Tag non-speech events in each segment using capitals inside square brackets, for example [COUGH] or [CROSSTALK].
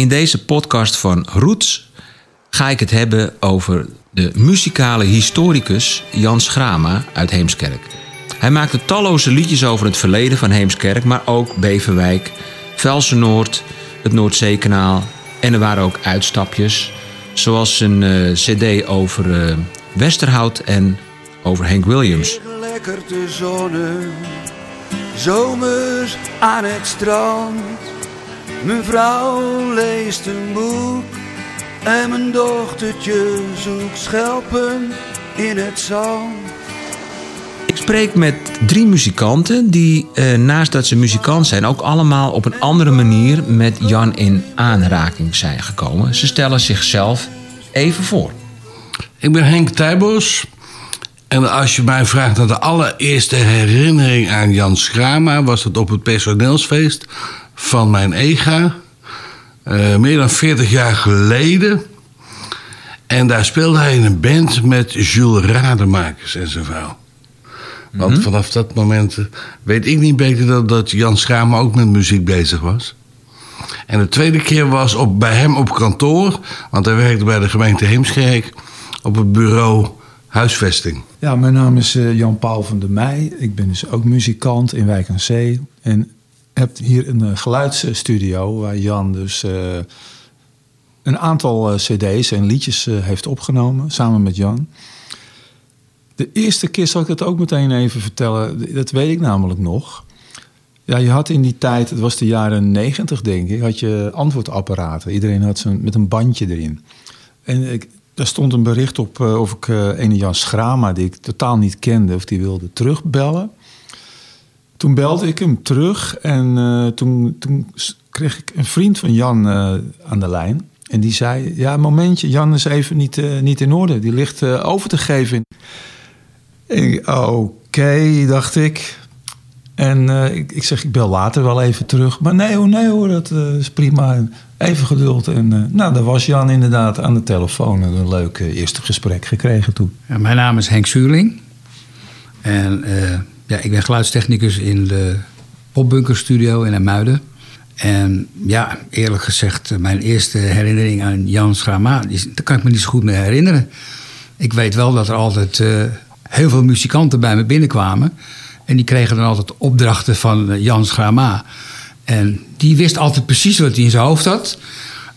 In deze podcast van Roots ga ik het hebben over de muzikale historicus Jan Schrama uit Heemskerk. Hij maakte talloze liedjes over het verleden van Heemskerk, maar ook Beverwijk, Velsen-Noord, het Noordzeekanaal. En er waren ook uitstapjes, zoals een eh, cd over eh, Westerhout en over Hank Williams. Lekker te zonnen, zomers aan het strand. Mijn vrouw leest een boek en mijn dochtertje zoekt schelpen in het zand. Ik spreek met drie muzikanten die, eh, naast dat ze muzikant zijn, ook allemaal op een andere manier met Jan in aanraking zijn gekomen. Ze stellen zichzelf even voor. Ik ben Henk Tijbos. En als je mij vraagt naar de allereerste herinnering aan Jan Schrama, was dat op het personeelsfeest van mijn EGA. eh, meer dan 40 jaar geleden. En daar speelde hij in een band met Jules Rademakers en zijn vrouw. Want vanaf dat moment eh, weet ik niet beter dan dat Jan Schrama ook met muziek bezig was. En de tweede keer was op, bij hem op kantoor, want hij werkte bij de gemeente Heemskerk, op het bureau huisvesting. Ja, mijn naam is eh, Jan-Paul van der Meij. Ik ben dus ook muzikant in Wijk aan Zee. En heb hier een eh, geluidsstudio waar Jan dus eh, een aantal eh, cd's en liedjes heeft opgenomen, samen met Jan. De eerste keer zal ik het ook meteen even vertellen. Dat weet ik namelijk nog. Ja, je had in die tijd, het was de jaren negentig denk ik, had je antwoordapparaten. Iedereen had zo'n met een bandje erin. En ik, daar stond een bericht op of ik eh ene Jan Schrama, die ik totaal niet kende, of die wilde terugbellen. Toen belde ik hem terug en eh, toen, toen kreeg ik een vriend van Jan eh, aan de lijn. En die zei, ja, momentje, Jan is even niet, eh, niet in orde. Die ligt over te geven. Oké, dacht ik. En ik, ik zeg, ik bel later wel even terug. Maar nee hoor, nee hoor, dat is prima. Even geduld. En nou, daar was Jan inderdaad aan de telefoon. En een leuk eerste gesprek gekregen toen. Ja, mijn naam is Henk Zuurling. En ja, ik ben geluidstechnicus in de Popbunker Studio in Amuiden. En ja, eerlijk gezegd, eh, mijn eerste herinnering aan Jan Schrama... daar kan ik me niet zo goed meer herinneren. Ik weet wel dat er altijd eh, heel veel muzikanten bij me binnenkwamen. En die kregen dan altijd opdrachten van eh, Jan Schrama. En die wist altijd precies wat hij in zijn hoofd had.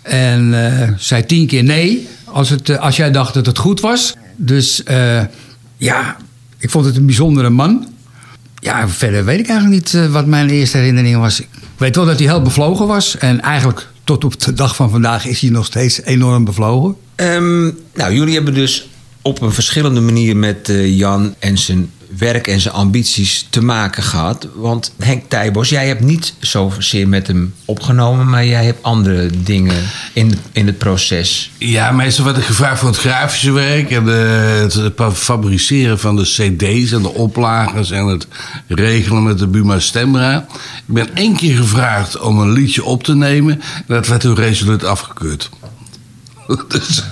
En zei tien keer nee als, het, als jij dacht dat het goed was. Dus ja, ik vond het een bijzondere man. Ja, verder weet ik eigenlijk niet eh, wat mijn eerste herinnering was. Ik weet wel dat hij heel bevlogen was. En eigenlijk tot op de dag van vandaag is hij nog steeds enorm bevlogen. Ehm, nou, jullie hebben dus op een verschillende manier met eh, Jan en zijn werk en zijn ambities te maken gehad. Want Henk Tijbos, jij hebt niet zozeer met hem opgenomen, maar jij hebt andere dingen in, in het proces. Ja, meestal werd ik gevraagd voor het grafische werk en eh, het fabriceren van de cd's en de oplagers en het regelen met de Buma Stemra. Ik ben één keer gevraagd om een liedje op te nemen en dat werd toen resoluut afgekeurd. [LAUGHS] Dus,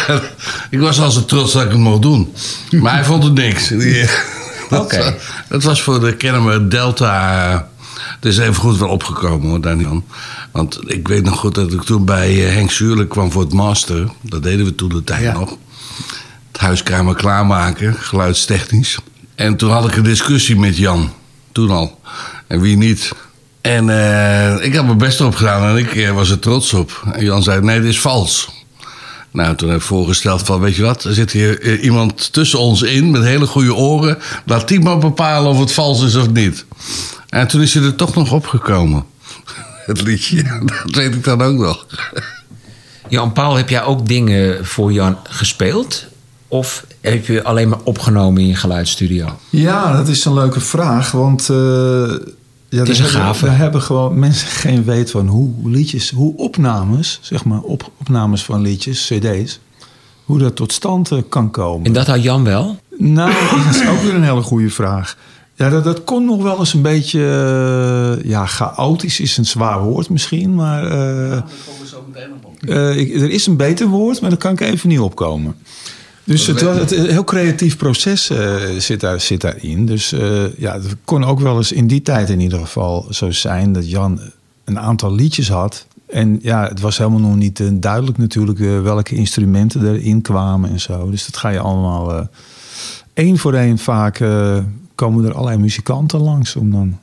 [LAUGHS] ik was al zo trots dat ik het mocht doen. Maar hij vond het niks. [LAUGHS] Oké. dat was voor de Kennemer Delta. eh, Het is even goed wel opgekomen hoor, daar niet van. Want ik weet nog goed dat ik toen bij eh, Henk Zuurlijk kwam voor het master. Dat deden we toen de tijd Ja. nog. Het huiskamer klaarmaken, geluidstechnisch. En toen had ik een discussie met Jan. Toen al. En wie niet. En eh, ik had mijn best erop gedaan en ik eh, was er trots op. En Jan zei, nee, dit is vals. Nou, toen heb ik voorgesteld van, weet je wat, er zit hier eh, iemand tussen ons in met hele goede oren. Laat die maar bepalen of het vals is of niet. En toen is hij er toch nog opgekomen. [LAUGHS] Het liedje, dat weet ik dan ook nog. Jan Paul, heb jij ook dingen voor Jan gespeeld? Of heb je alleen maar opgenomen in je geluidsstudio? Ja, dat is een leuke vraag. Want eh, ja, is we een hebben- gave. We hebben gewoon mensen [LAUGHS] geen weet van hoe liedjes, hoe opnames, zeg maar, op, opnames van liedjes, CD's, hoe dat tot stand eh, kan komen. En dat had Jan wel? Nou, [LAUGHS] dat is ook weer een hele goede vraag. Ja, dat, dat kon nog wel eens een beetje... eh, ja, chaotisch is een zwaar woord misschien, maar... eh, eh, ik, er is een beter woord, maar daar kan ik even niet opkomen. Dus het, was, een heel creatief proces eh, zit, daar, zit daarin. Dus eh, ja, het kon ook wel eens in die tijd in ieder geval zo zijn... dat Jan een aantal liedjes had En ja, het was helemaal nog niet eh, duidelijk natuurlijk welke instrumenten erin kwamen en zo. Dus dat ga je allemaal één voor één vaak komen er allerlei muzikanten langs om dan.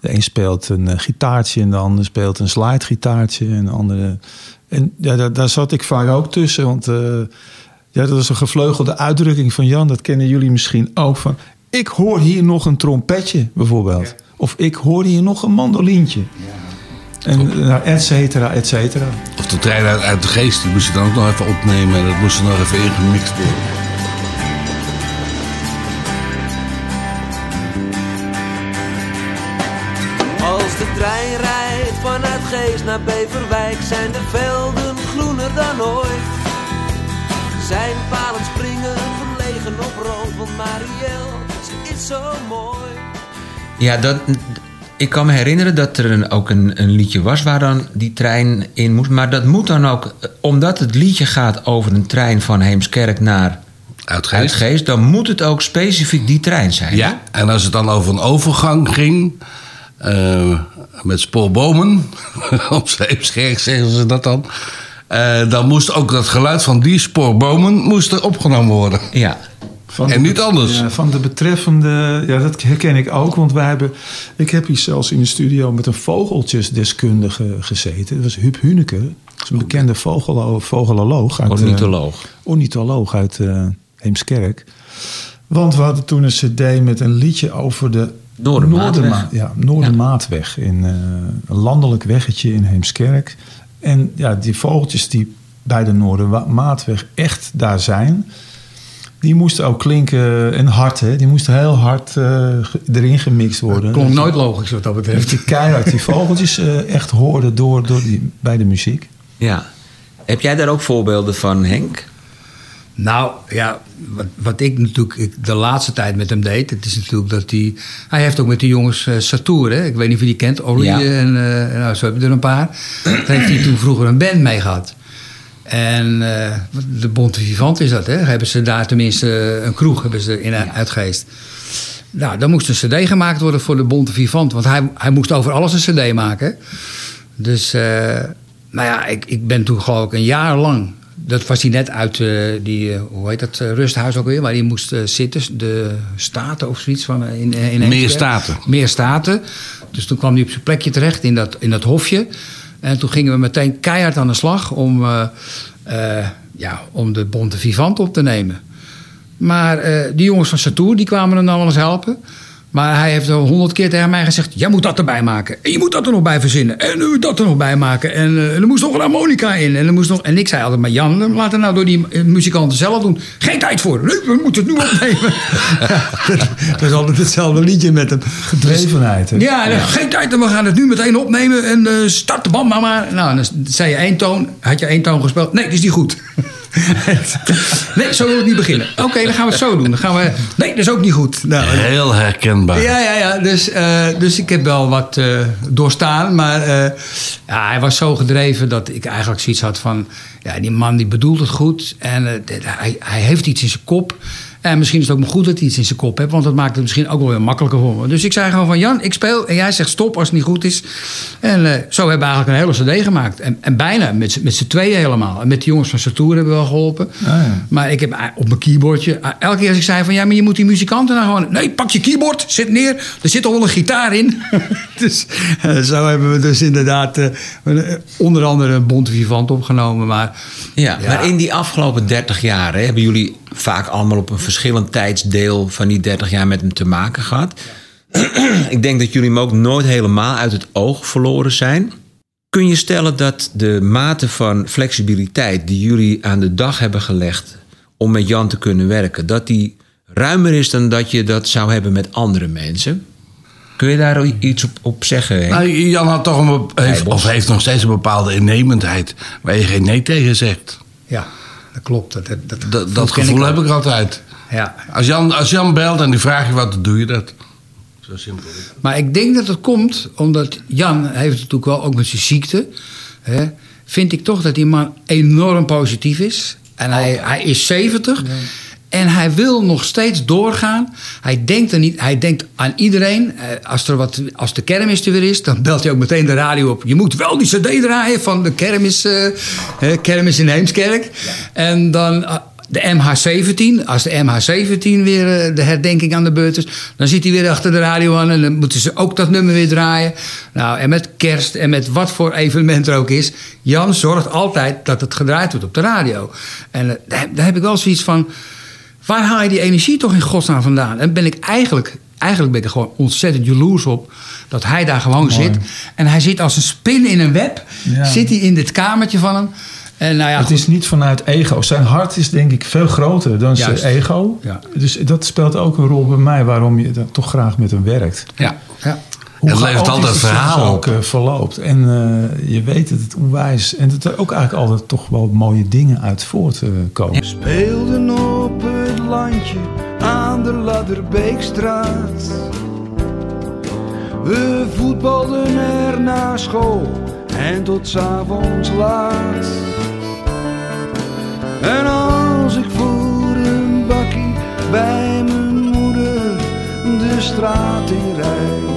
De een speelt een gitaartje en de ander speelt een slidegitaartje en de andere. En ja, daar, daar zat ik vaak ook tussen, want ja, dat is een gevleugelde uitdrukking van Jan. Dat kennen jullie misschien ook van. Ik hoor hier nog een trompetje bijvoorbeeld, of ik hoor hier nog een mandolientje. En eh, nou, et cetera, et cetera. Of de trein uit, uit de geest, die moest je dan ook nog even opnemen. En dat moest er nog even ingemixt worden. Als de trein rijdt vanuit Geest naar Beverwijk zijn de velden. Zijn palen springen verlegen op rood, want Marielle, ze is zo mooi. Ja, dat, ik kan me herinneren dat er een, ook een, een liedje was waar dan die trein in moest. Maar dat moet dan ook, omdat het liedje gaat over een trein van Heemskerk naar Uit geest. Uitgeest, dan moet het ook specifiek die trein zijn. Ja, en als het dan over een overgang ging, eh, met spoorbomen, [LAUGHS] op Zeepscherk zeggen ze dat dan, eh, dan moest ook dat geluid van die spoorbomen moest er opgenomen worden. Ja. Van En niet anders. Ja, van de betreffende, ja, dat herken ik ook. Want wij hebben, ik heb hier zelfs in de studio met een vogeltjesdeskundige gezeten. Dat was Huub Huneke. Dat is een bekende vogelo, vogeloloog. Uit, eh, Ornitholoog. ornitholoog uit eh, Heemskerk. Want we hadden toen een cd met een liedje over de Noordermaatweg. Noorderma- ja, Noordermaatweg. In eh, een landelijk weggetje in Heemskerk. En ja, die vogeltjes die bij de Noordermaatweg echt daar zijn... die moesten ook klinken en hard, hè. Die moesten heel hard eh, erin gemixt worden. Dat nooit logisch wat dat Dat betreft. je keihard die vogeltjes eh, echt hoorde door, door die, bij de muziek. ja. Heb jij daar ook voorbeelden van, Henk? Nou ja, wat, wat ik natuurlijk ik de laatste tijd met hem deed, het is natuurlijk dat hij. Hij heeft ook met die jongens uh, Satour, hè? ik weet niet of je die kent, Olly Ja. en uh, nou, zo heb je er een paar. Daar heeft hij toen vroeger een band mee gehad. En uh, de Bonte Vivant is dat, hè? Hebben ze daar tenminste een kroeg hebben ze in ja. uitgeest. Nou, dan moest een cd gemaakt worden voor de Bonte Vivant, want hij, hij moest over alles een cd maken. Dus, nou ja, ik, ik ben toen geloof ik een jaar lang dat was hij net uit uh, die, uh, hoe heet dat, uh, rusthuis ook weer, waar hij moest zitten. De Staten of zoiets van. In, in Meer Staten. Meer Staten. Dus toen kwam hij op zijn plekje terecht in dat, in dat hofje. En toen gingen we meteen keihard aan de slag om, ja, om de Bonte Vivant op te nemen. Maar die jongens van Satour die kwamen er dan wel eens helpen. Maar hij heeft al honderd keer tegen mij gezegd: Jij moet dat erbij maken. En je moet dat er nog bij verzinnen. En uh, dat er nog bij maken. En uh, er moest nog een harmonica in. En, er moest nog... en ik zei altijd: Maar Jan, laat het nou door die uh, muzikanten zelf doen. Geen tijd voor. Nee, we moeten het nu opnemen. [LAUGHS] dat is altijd hetzelfde liedje met een gedrevenheid. Hè? Ja, ja, geen tijd. We gaan het nu meteen opnemen. En uh, start de band maar maar. Nou, dan zei je één toon. Had je één toon gespeeld? Nee, dat is niet goed. [LAUGHS] nee, zo wil ik niet beginnen. Oké, okay, dan gaan we het zo doen. Dan gaan we... Nee, dat is ook niet goed. Nou, Heel herkenbaar. Ja, ja, ja. Dus, uh, dus ik heb wel wat uh, doorstaan. Maar uh, ja, hij was zo gedreven dat ik eigenlijk zoiets had van... Ja, die man die bedoelt het goed. En hij, hij heeft iets in zijn kop. En misschien is het ook maar goed dat hij iets in zijn kop heeft. Want dat maakt het misschien ook wel weer makkelijker voor me. Dus ik zei gewoon van Jan, ik speel. En jij zegt stop als het niet goed is. En uh, zo hebben we eigenlijk een hele cd gemaakt. En, en bijna met, met z'n tweeën helemaal. En met de jongens van Satour hebben we wel geholpen. Ah, ja. Maar ik heb op mijn keyboardje... Elke keer als ik zei van ja, maar je moet die muzikanten nou gewoon... Nee, pak je keyboard, zit neer. Er zit al wel een gitaar in. [LAUGHS] dus uh, zo hebben we dus inderdaad... Uh, onder andere een Bonte Vivant opgenomen. Maar, ja, ja, maar in die afgelopen 30 jaar hè, hebben jullie vaak allemaal op een verschillend tijdsdeel van die 30 jaar met hem te maken gehad. [CLEARS THROAT] Ik denk dat jullie hem ook nooit helemaal uit het oog verloren zijn. Kun je stellen dat de mate van flexibiliteit die jullie aan de dag hebben gelegd om met Jan te kunnen werken, dat die ruimer is dan dat je dat zou hebben met andere mensen? Kun je daar iets op, op zeggen? Nou, Jan had toch een, heeft, of heeft nog steeds een bepaalde innemendheid waar je geen nee tegen zegt. Ja, dat klopt. Dat, dat, dat, gevoel ik heb ik altijd. Ja. Als, Jan, als Jan belt en die vraagt je wat, dan doe je dat. Zo simpel. Maar ik denk dat het komt omdat Jan heeft natuurlijk wel ook met zijn ziekte. Hè, vind ik toch dat die man enorm positief is. En hij, hij is 70. Ja. En hij wil nog steeds doorgaan. Hij denkt, er niet, hij denkt aan iedereen. Eh, Als, er wat, als de kermis er weer is, dan belt hij ook meteen de radio op. Je moet wel die cd draaien van de kermis, eh, kermis in Heemskerk. En dan eh, de MH17. Als de MH17 weer de herdenking aan de beurt is... dan zit hij weer achter de radio aan... en dan moeten ze ook dat nummer weer draaien. Nou, en met kerst en met wat voor evenement er ook is... Jan zorgt altijd dat het gedraaid wordt op de radio. En daar heb ik wel zoiets van... Waar haal je die energie toch in godsnaam vandaan? En ben ik eigenlijk, eigenlijk ben ik er gewoon ontzettend jaloers op dat hij daar gewoon zit. En hij zit als een spin in een web. Ja. Zit hij in dit kamertje van hem. En nou ja, het goed. is niet vanuit ego. Zijn hart is denk ik veel groter dan Juist. zijn ego. Ja. Dus dat speelt ook een rol bij mij waarom je dan toch graag met hem werkt. ja, ja. Hoe Het levert altijd verhalen ook op. eh, verloopt. En eh, je weet dat het onwijs. En dat er ook eigenlijk altijd toch wel mooie dingen uit voortkomen. Speelden op landje aan de Ladderbeekstraat. We voetbalden er na school en tot 's avonds laat. En als ik voor een bakkie bij mijn moeder de straat in rijd,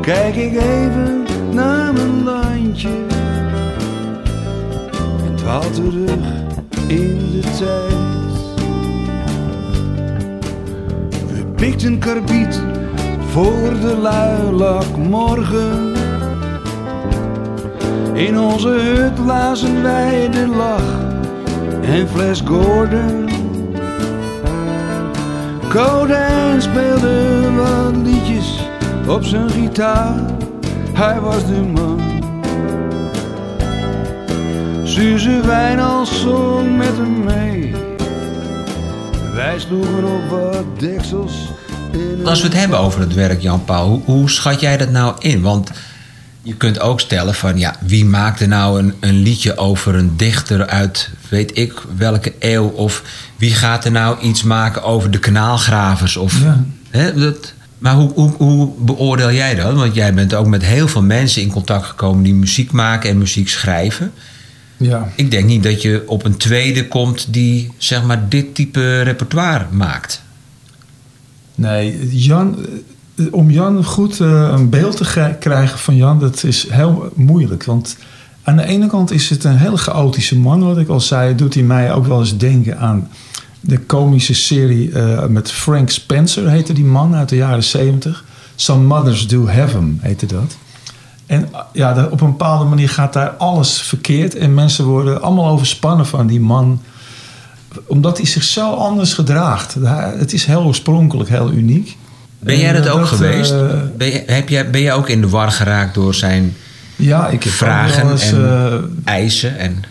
kijk ik even naar mijn landje en dwaal terug in de tijd. We pikten karbiet voor de luilak morgen. In onze hut lazen wij de lach en fles Gordon. Codein speelde wat liedjes op zijn gitaar. Hij was de man. Suze Wijnals zong met hem mee. Wij sloegen op wat deksels in Als we het hebben over het werk, Jan-Paul, hoe, hoe schat jij dat nou in? Want je kunt ook stellen van, ja, wie maakt er nou een, een liedje over een dichter uit weet ik welke eeuw? Of wie gaat er nou iets maken over de kanaalgravers? Of, Ja. hè, dat, maar hoe, hoe, hoe beoordeel jij dat? Want jij bent ook met heel veel mensen in contact gekomen die muziek maken en muziek schrijven. Ja. Ik denk niet dat je op een tweede komt die zeg maar dit type repertoire maakt. Nee, Jan, eh, om Jan goed eh, een beeld te ge- krijgen van Jan, dat is heel moeilijk. Want aan de ene kant is het een heel chaotische man, wat ik al zei. Doet hij mij ook wel eens denken aan de komische serie eh, met Frank Spencer, heette die man uit de jaren 70. Some Mothers Do Heaven heette dat. En uh, ja, op een bepaalde manier gaat daar alles verkeerd. En mensen worden allemaal overspannen van die man omdat hij zich zo anders gedraagt. Het is heel oorspronkelijk, heel uniek. Ben jij dat eh, ook geweest? eh, ben, je, heb jij, ben jij ook in de war geraakt door zijn ja, ik vragen eens, en eh, eisen? En,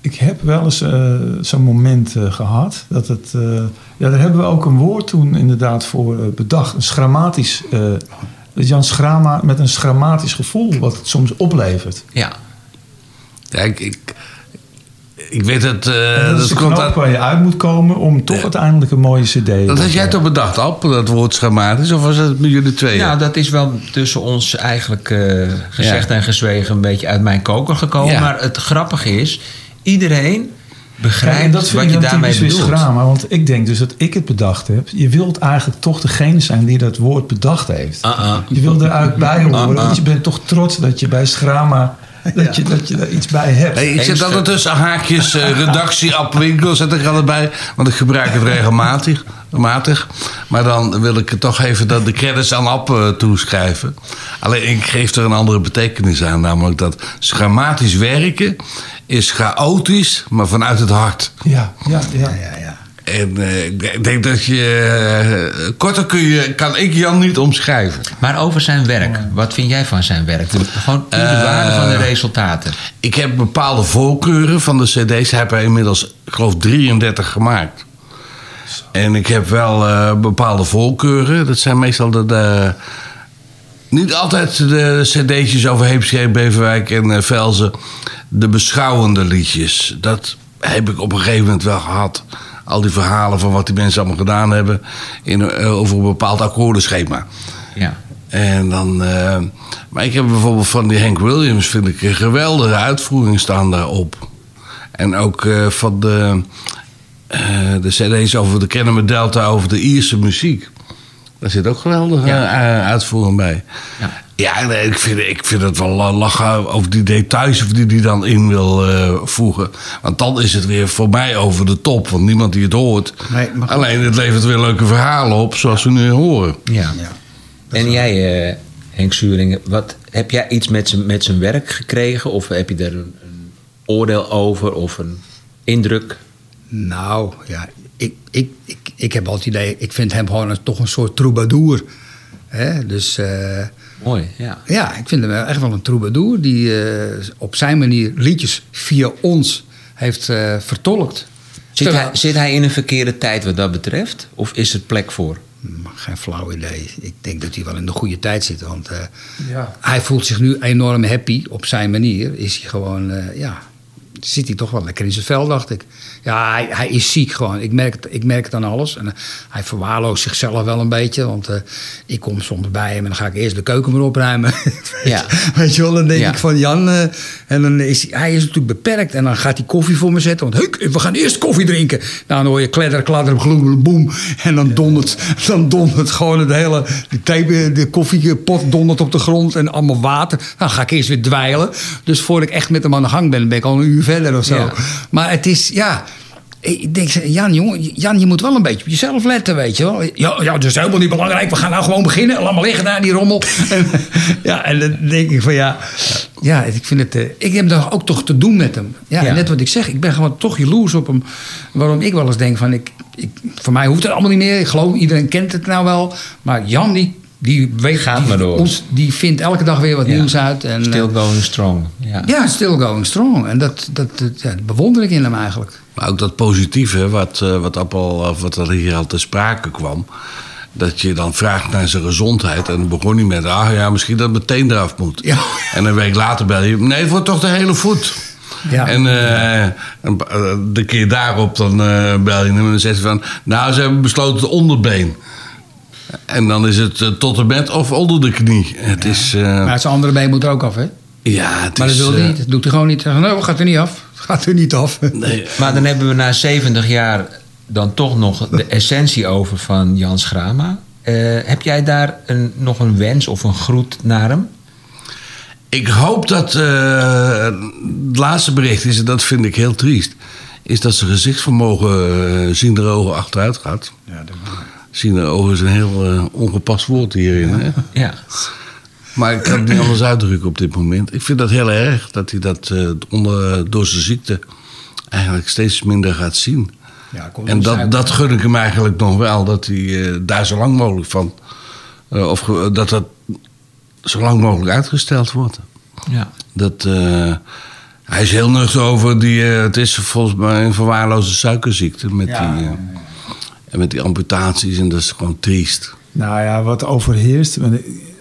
ik heb wel eens zo'n moment eh, gehad. Dat het, ja, daar hebben we ook een woord toen inderdaad voor bedacht. Een schramatisch... Jan Schrama met een schramatisch gevoel, wat het soms oplevert. ja. Kijk, ik, ik weet het. eh, dat is dat de komt knoop uit- waar je uit moet komen om toch uiteindelijk een mooie cd te Dat had jij toch bedacht, Alp, dat woord schematisch? Of was het met jullie tweeën? Nou, dat is wel tussen ons eigenlijk eh, gezegd Ja. en gezwegen een beetje uit mijn koker gekomen. Ja. Maar het grappige is, iedereen begrijpt en dat vind wat ik je daarmee typisch weer bedoelt. Schrama, want ik denk dus dat ik het bedacht heb. Je wilt eigenlijk toch degene zijn die dat woord bedacht heeft. Uh-uh. Je wil er eigenlijk bij horen, Uh-uh. want je bent toch trots dat je bij Schrama [LAUGHS] dat, je, dat je daar iets bij hebt. Ik zet altijd tussen haakjes eh, redactie, App Winkel zet ik er altijd bij. Want ik gebruik het regelmatig. matig. Maar dan wil ik het toch even dat de credits aan App eh, toeschrijven. Alleen ik geef er een andere betekenis aan. Namelijk dat schematisch werken is chaotisch, maar vanuit het hart. Ja, ja, ja. En eh, ik denk dat je... eh, korter kun je, kan ik Jan niet omschrijven. Maar over zijn werk, wat vind jij van zijn werk? Gewoon de Eh, waarde van de resultaten. Ik heb bepaalde voorkeuren van de cd's. Heeft er inmiddels, ik geloof, 33 gemaakt. En ik heb wel eh, bepaalde voorkeuren. Dat zijn meestal de... de- niet altijd de cd'tjes over Heemskerk, Beverwijk en eh, Velzen. De beschouwende liedjes. Dat heb ik op een gegeven moment wel gehad. Al die verhalen van wat die mensen allemaal gedaan hebben... In, eh, over een bepaald akkoordenschema. Ja. En dan, eh, maar ik heb bijvoorbeeld van die Hank Williams, vind ik een geweldige uitvoering staan daarop. En ook eh, van de eh, de cd's over de Kennemer Delta, over de Ierse muziek. Daar zit ook geweldige Ja. uitvoering bij. Ja. Ja, nee, ik, vind, ik vind het wel la- lachen over die details of die hij dan in wil eh, voegen. Want dan is het weer voor mij over de top, want niemand die het hoort. Nee, maar goed. Alleen het levert weer leuke verhalen op, zoals we nu horen. Ja. Ja. En jij, eh, Henk Zuringen, wat, heb jij iets met zijn, met zijn werk gekregen? Of heb je er een, een oordeel over of een indruk? Nou, ja, ik, ik, ik, ik heb altijd het idee, ik vind hem gewoon een, toch een soort troubadour. Hè? Dus eh, Mooi, ja. ja, ik vind hem wel echt wel een troubadour die eh, op zijn manier liedjes via ons heeft eh, vertolkt. Zit Terwijl- hij, zit hij in een verkeerde tijd wat dat betreft? Of is er plek voor? Hmm, Geen flauw idee. Ik denk dat hij wel in de goede tijd zit. Want eh, Ja. hij voelt zich nu enorm happy op zijn manier. Is hij gewoon, eh, ja, zit hij toch wel lekker in zijn vel, dacht ik. Ja, hij, hij is ziek gewoon. Ik merk, het, ik merk het aan alles. En eh, hij verwaarloost zichzelf wel een beetje. Want eh, ik kom soms bij hem en dan ga ik eerst de keuken maar opruimen. [LAUGHS] Ja. Weet je wel, dan denk Ja. ik van Jan. eh, en dan is hij, hij is natuurlijk beperkt. En dan gaat hij koffie voor me zetten. Want hey, we gaan eerst koffie drinken. Nou, dan hoor je kledder, kladder, gloem, boem. En dan dondert, dan dondert gewoon het hele. De, thee, de koffiepot dondert op de grond. En allemaal water. Dan ga ik eerst weer dweilen. Dus voordat ik echt met hem aan de gang ben, ben ik al een uur verder of zo. Ja. Maar het is, ja. Ik denk, Jan, jongen, Jan, je moet wel een beetje op jezelf letten, weet je wel. Ja, ja, dat is helemaal niet belangrijk. We gaan nou gewoon beginnen. Laat maar liggen daar, die rommel. [LAUGHS] En, ja, en dan denk ik van ja... Ja, ik vind het... eh, ik heb daar ook toch te doen met hem. Ja, Ja. en net wat ik zeg. Ik ben gewoon toch jaloers op hem. Waarom ik wel eens denk van... Ik, ik, voor mij hoeft het allemaal niet meer. Ik geloof, iedereen kent het nou wel. Maar Jan, die... Die, weet, Gaat die, maar door. Ons, die vindt elke dag weer wat Ja. nieuws uit. En, Still eh, going strong. Ja. ja, still going strong. En dat, dat, dat, ja, dat bewonder ik in hem eigenlijk. Maar ook dat positieve, wat, eh, wat, Appel, of wat er hier al te sprake kwam. Dat je dan vraagt naar zijn gezondheid. En dan begon hij met, ah ja, misschien dat het meteen eraf moet. Ja. En een week later bel je, nee, het wordt toch de hele voet. Ja. En eh, eh, de keer daarop dan eh, bel je hem en dan zegt hij van... Nou, ze hebben besloten het onderbeen. En dan is het eh, tot en met of onder de knie. Het is... eh, Maar zijn andere been moet er ook af, hè? ja, het Maar dat is... wil hij eh, niet. Dat doet hij gewoon niet. Nou, gaat er niet af. Gaat er niet af. nee, [LAUGHS] Maar dan hebben we na 70 jaar dan toch nog de [LAUGHS] essentie over van Jan Schrama. Eh, heb jij daar een, nog een wens of een groet naar hem? Ik hoop dat eh, het laatste bericht is, en dat vind ik heel triest, is dat zijn gezichtsvermogen eh, zien de ogen achteruit gaat. Zien de ogen is een heel eh, ongepast woord hierin. Hè? Ja. Maar ik kan het niet anders uitdrukken op dit moment. Ik vind dat heel erg dat hij dat eh, onder, door zijn ziekte eigenlijk steeds minder gaat zien. Ja, komt En dat, dat gun ik hem eigenlijk nog wel, dat hij eh, daar zo lang mogelijk van. eh, of dat dat zo lang mogelijk uitgesteld wordt. ja. Dat, eh, hij is heel nuchter over die. eh, het is volgens mij een verwaarloosde suikerziekte. Met, Ja, die, eh, en met die amputaties. En dat is gewoon triest. Nou ja, wat overheerst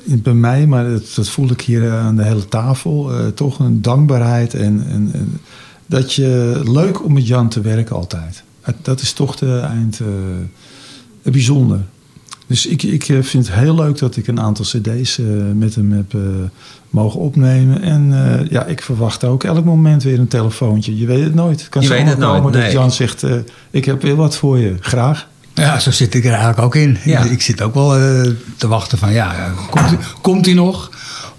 bij mij, maar dat, dat voel ik hier aan de hele tafel, eh, toch een dankbaarheid en, en, en dat je leuk om met Jan te werken altijd. Dat is toch de eind eh, het bijzonder. Dus ik, ik eh, vind het heel leuk dat ik een aantal cd's eh, met hem heb eh, mogen opnemen. En eh, ja, ik verwacht ook elk moment weer een telefoontje. Je weet het nooit. Het kan Je weet het nooit, dat nee. Jan zegt, eh, ik heb weer wat voor je. Graag. Ja, zo zit ik er eigenlijk ook in. Ja. Ik, ik zit ook wel eh, te wachten van, ja, komt, hij- komt hij nog?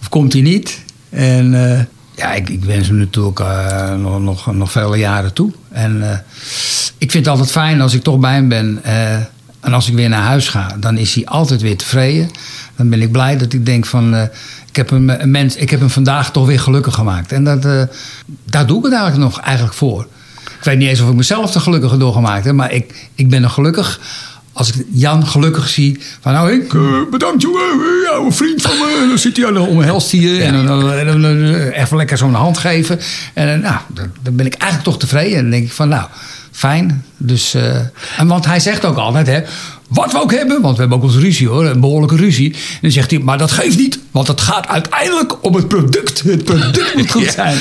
Of komt hij niet? En eh, ja, ik, ik wens hem natuurlijk eh, nog, nog, nog vele jaren toe. En ik vind het altijd fijn als ik toch bij hem ben. en als ik weer naar huis ga, dan is hij altijd weer tevreden. Dan ben ik blij dat ik denk van... ik heb, hem, een mens, ik heb hem vandaag toch weer gelukkig gemaakt. En dat, daar doe ik het eigenlijk nog eigenlijk voor. Ik weet niet eens of ik mezelf er gelukkiger door gemaakt heb. Maar ik, ik ben er gelukkig als ik Jan gelukkig zie. Van nou, ik, eh, bedankt jongen. eh, Jouw vriend van me. Dan zit hij aan de omhelst hier. En dan, eh, even lekker zo'n hand geven. En nou, dan, ben ik eigenlijk toch tevreden. En dan denk ik van nou, fijn. Dus, en want hij zegt ook altijd hè. Wat we ook hebben, want we hebben ook eens ruzie hoor, een behoorlijke ruzie. En dan zegt hij, maar dat geeft niet, want het gaat uiteindelijk om het product. Het product moet goed [LAUGHS] zijn.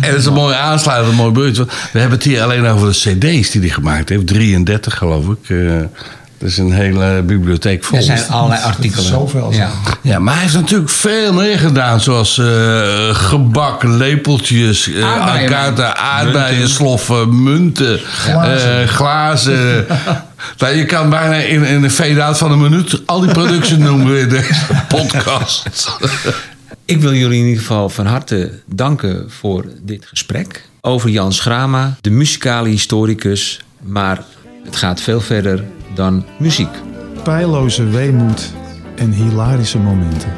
En dat is een mooie aansluiting, een mooi want We hebben het hier alleen over de cd's die hij gemaakt heeft. 33 geloof ik. eh, Er is een hele bibliotheek vol. Er zijn allerlei artikelen. Zoveel Ja. Ja, maar hij heeft natuurlijk veel meer gedaan. Zoals eh, gebak, lepeltjes, uh, Aardbeien. aardbeien, sloffen, munten, glazen. glazen. [LAUGHS] nou, je kan bijna in, in een veedaad van een minuut al die producten [LAUGHS] noemen in deze podcast. Ik wil jullie in ieder geval van harte danken voor dit gesprek over Jan Schrama, de muzikale historicus. Maar het gaat veel verder dan muziek. Pijloze weemoed en hilarische momenten.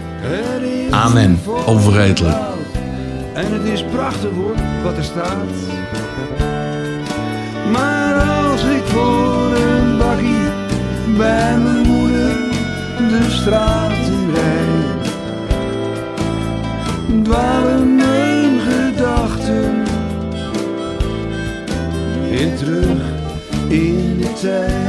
Amen. Onvergetelijk. En het is prachtig hoor, wat er staat. Maar als ik voor bij mijn moeder de straat in rijd, dwalen mijn gedachten weer terug in de tijd.